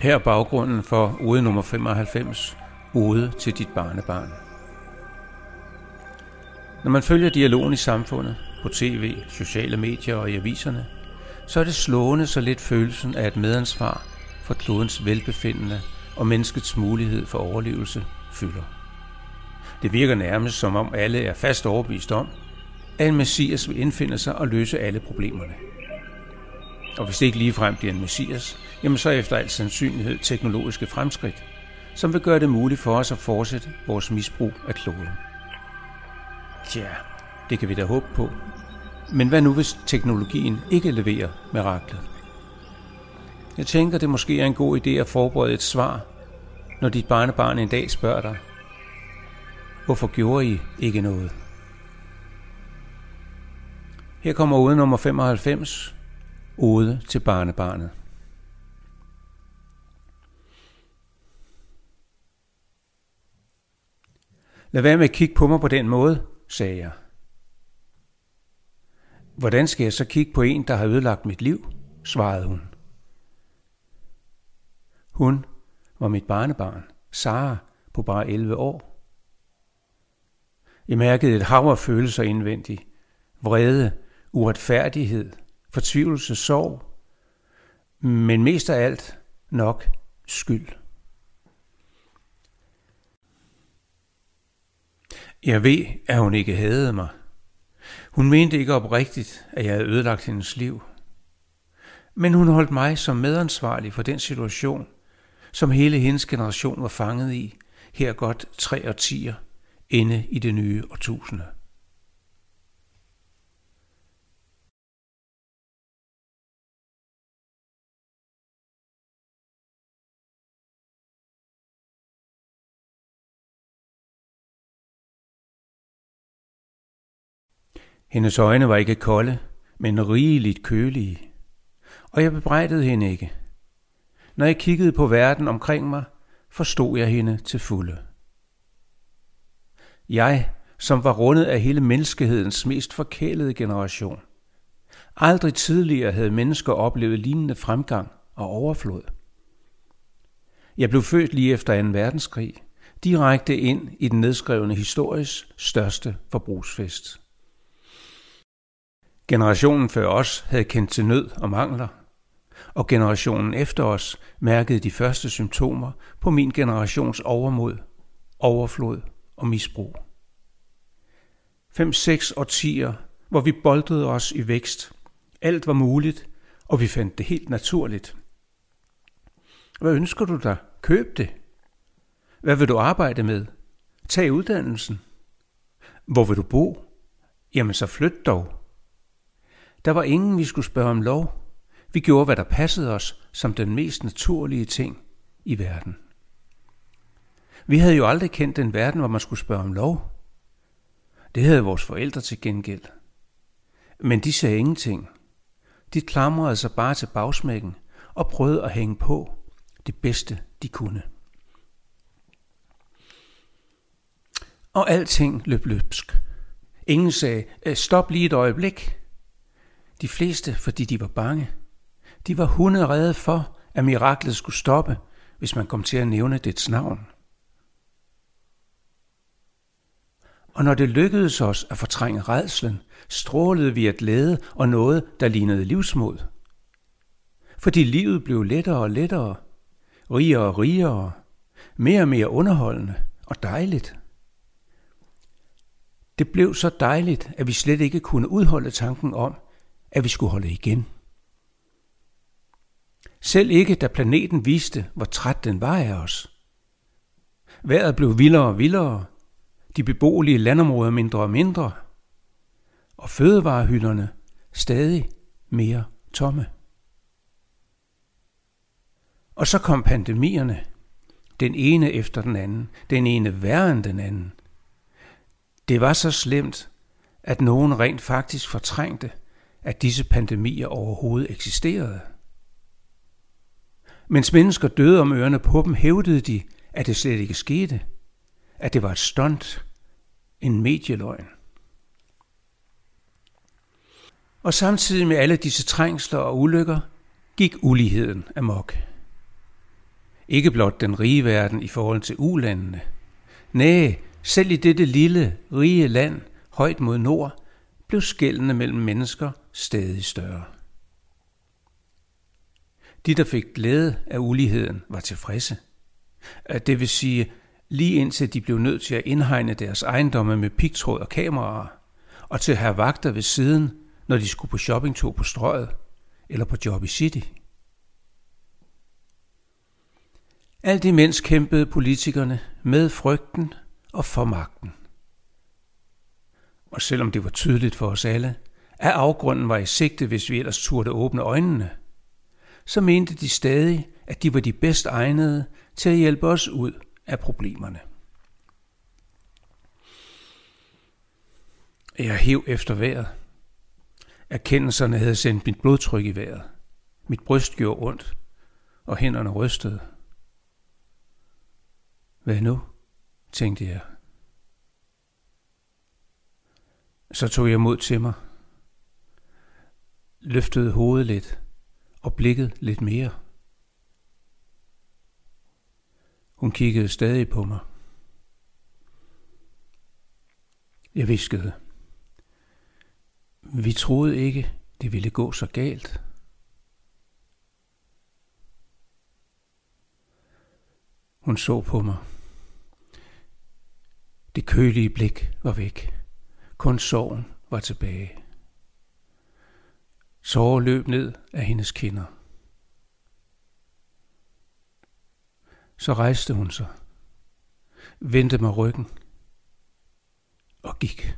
Her er baggrunden for ude nummer 95, Ode til dit barnebarn. Når man følger dialogen i samfundet, på tv, sociale medier og i aviserne, så er det slående så lidt følelsen af et medansvar for klodens velbefindende og menneskets mulighed for overlevelse fylder. Det virker nærmest som om alle er fast overbevist om, at en messias vil indfinde sig og løse alle problemerne. Og hvis det ikke ligefrem bliver en messias, jamen så efter al sandsynlighed teknologiske fremskridt, som vil gøre det muligt for os at fortsætte vores misbrug af kloden. Tja, det kan vi da håbe på. Men hvad nu, hvis teknologien ikke leverer miraklet? Jeg tænker, det måske er en god idé at forberede et svar, når dit barnebarn en dag spørger dig, hvorfor gjorde I ikke noget? Her kommer ude nummer 95, ode til barnebarnet. Lad være med at kigge på mig på den måde, sagde jeg. Hvordan skal jeg så kigge på en, der har ødelagt mit liv? svarede hun. Hun var mit barnebarn, Sara, på bare 11 år. Jeg mærkede et hav af følelser indvendigt. Vrede, uretfærdighed, fortvivlelse, sorg. Men mest af alt nok skyld. Jeg ved, at hun ikke havde mig. Hun mente ikke oprigtigt, at jeg havde ødelagt hendes liv. Men hun holdt mig som medansvarlig for den situation, som hele hendes generation var fanget i, her godt tre årtier inde i det nye årtusinde. Hendes øjne var ikke kolde, men rigeligt kølige. Og jeg bebrejdede hende ikke. Når jeg kiggede på verden omkring mig, forstod jeg hende til fulde. Jeg, som var rundet af hele menneskehedens mest forkælede generation. Aldrig tidligere havde mennesker oplevet lignende fremgang og overflod. Jeg blev født lige efter 2. verdenskrig, direkte ind i den nedskrevne historisk største forbrugsfest. Generationen før os havde kendt til nød og mangler, og generationen efter os mærkede de første symptomer på min generations overmod, overflod og misbrug. Fem-seks årtier, hvor vi boldede os i vækst. Alt var muligt, og vi fandt det helt naturligt. Hvad ønsker du dig? Køb det. Hvad vil du arbejde med? Tag uddannelsen. Hvor vil du bo? Jamen så flyt dog. Der var ingen, vi skulle spørge om lov. Vi gjorde, hvad der passede os som den mest naturlige ting i verden. Vi havde jo aldrig kendt den verden, hvor man skulle spørge om lov. Det havde vores forældre til gengæld. Men de sagde ingenting. De klamrede sig bare til bagsmækken og prøvede at hænge på det bedste, de kunne. Og alting løb løbsk. Ingen sagde, øh, stop lige et øjeblik. De fleste, fordi de var bange. De var hunderede for, at miraklet skulle stoppe, hvis man kom til at nævne dets navn. Og når det lykkedes os at fortrænge redslen, strålede vi af glæde og noget, der lignede livsmod. Fordi livet blev lettere og lettere, rigere og rigere, mere og mere underholdende og dejligt. Det blev så dejligt, at vi slet ikke kunne udholde tanken om, at vi skulle holde igen. Selv ikke da planeten viste, hvor træt den var af os. Vejret blev vildere og vildere, de beboelige landområder mindre og mindre, og fødevarehylderne stadig mere tomme. Og så kom pandemierne, den ene efter den anden, den ene værre end den anden. Det var så slemt, at nogen rent faktisk fortrængte, at disse pandemier overhovedet eksisterede. Mens mennesker døde om ørerne på dem, hævdede de, at det slet ikke skete, at det var et stunt, en medieløgn. Og samtidig med alle disse trængsler og ulykker, gik uligheden amok. Ikke blot den rige verden i forhold til ulandene. Næh, selv i dette lille, rige land, højt mod nord, blev skældene mellem mennesker stadig større. De, der fik glæde af uligheden, var tilfredse. Det vil sige, lige indtil de blev nødt til at indhegne deres ejendomme med pigtråd og kameraer, og til at have vagter ved siden, når de skulle på shoppingtog på strøget eller på job i City. Alt imens kæmpede politikerne med frygten og for magten. Og selvom det var tydeligt for os alle, at afgrunden var i sigte, hvis vi ellers turde åbne øjnene, så mente de stadig, at de var de bedst egnede til at hjælpe os ud af problemerne. Jeg hæv efter vejret. Erkendelserne havde sendt mit blodtryk i vejret. Mit bryst gjorde ondt, og hænderne rystede. Hvad nu? tænkte jeg. Så tog jeg mod til mig, løftede hovedet lidt og blikket lidt mere. Hun kiggede stadig på mig. Jeg viskede. Vi troede ikke, det ville gå så galt. Hun så på mig. Det kølige blik var væk. Kun sorgen var tilbage. Tårer løb ned af hendes kinder. Så rejste hun sig, vendte med ryggen og gik.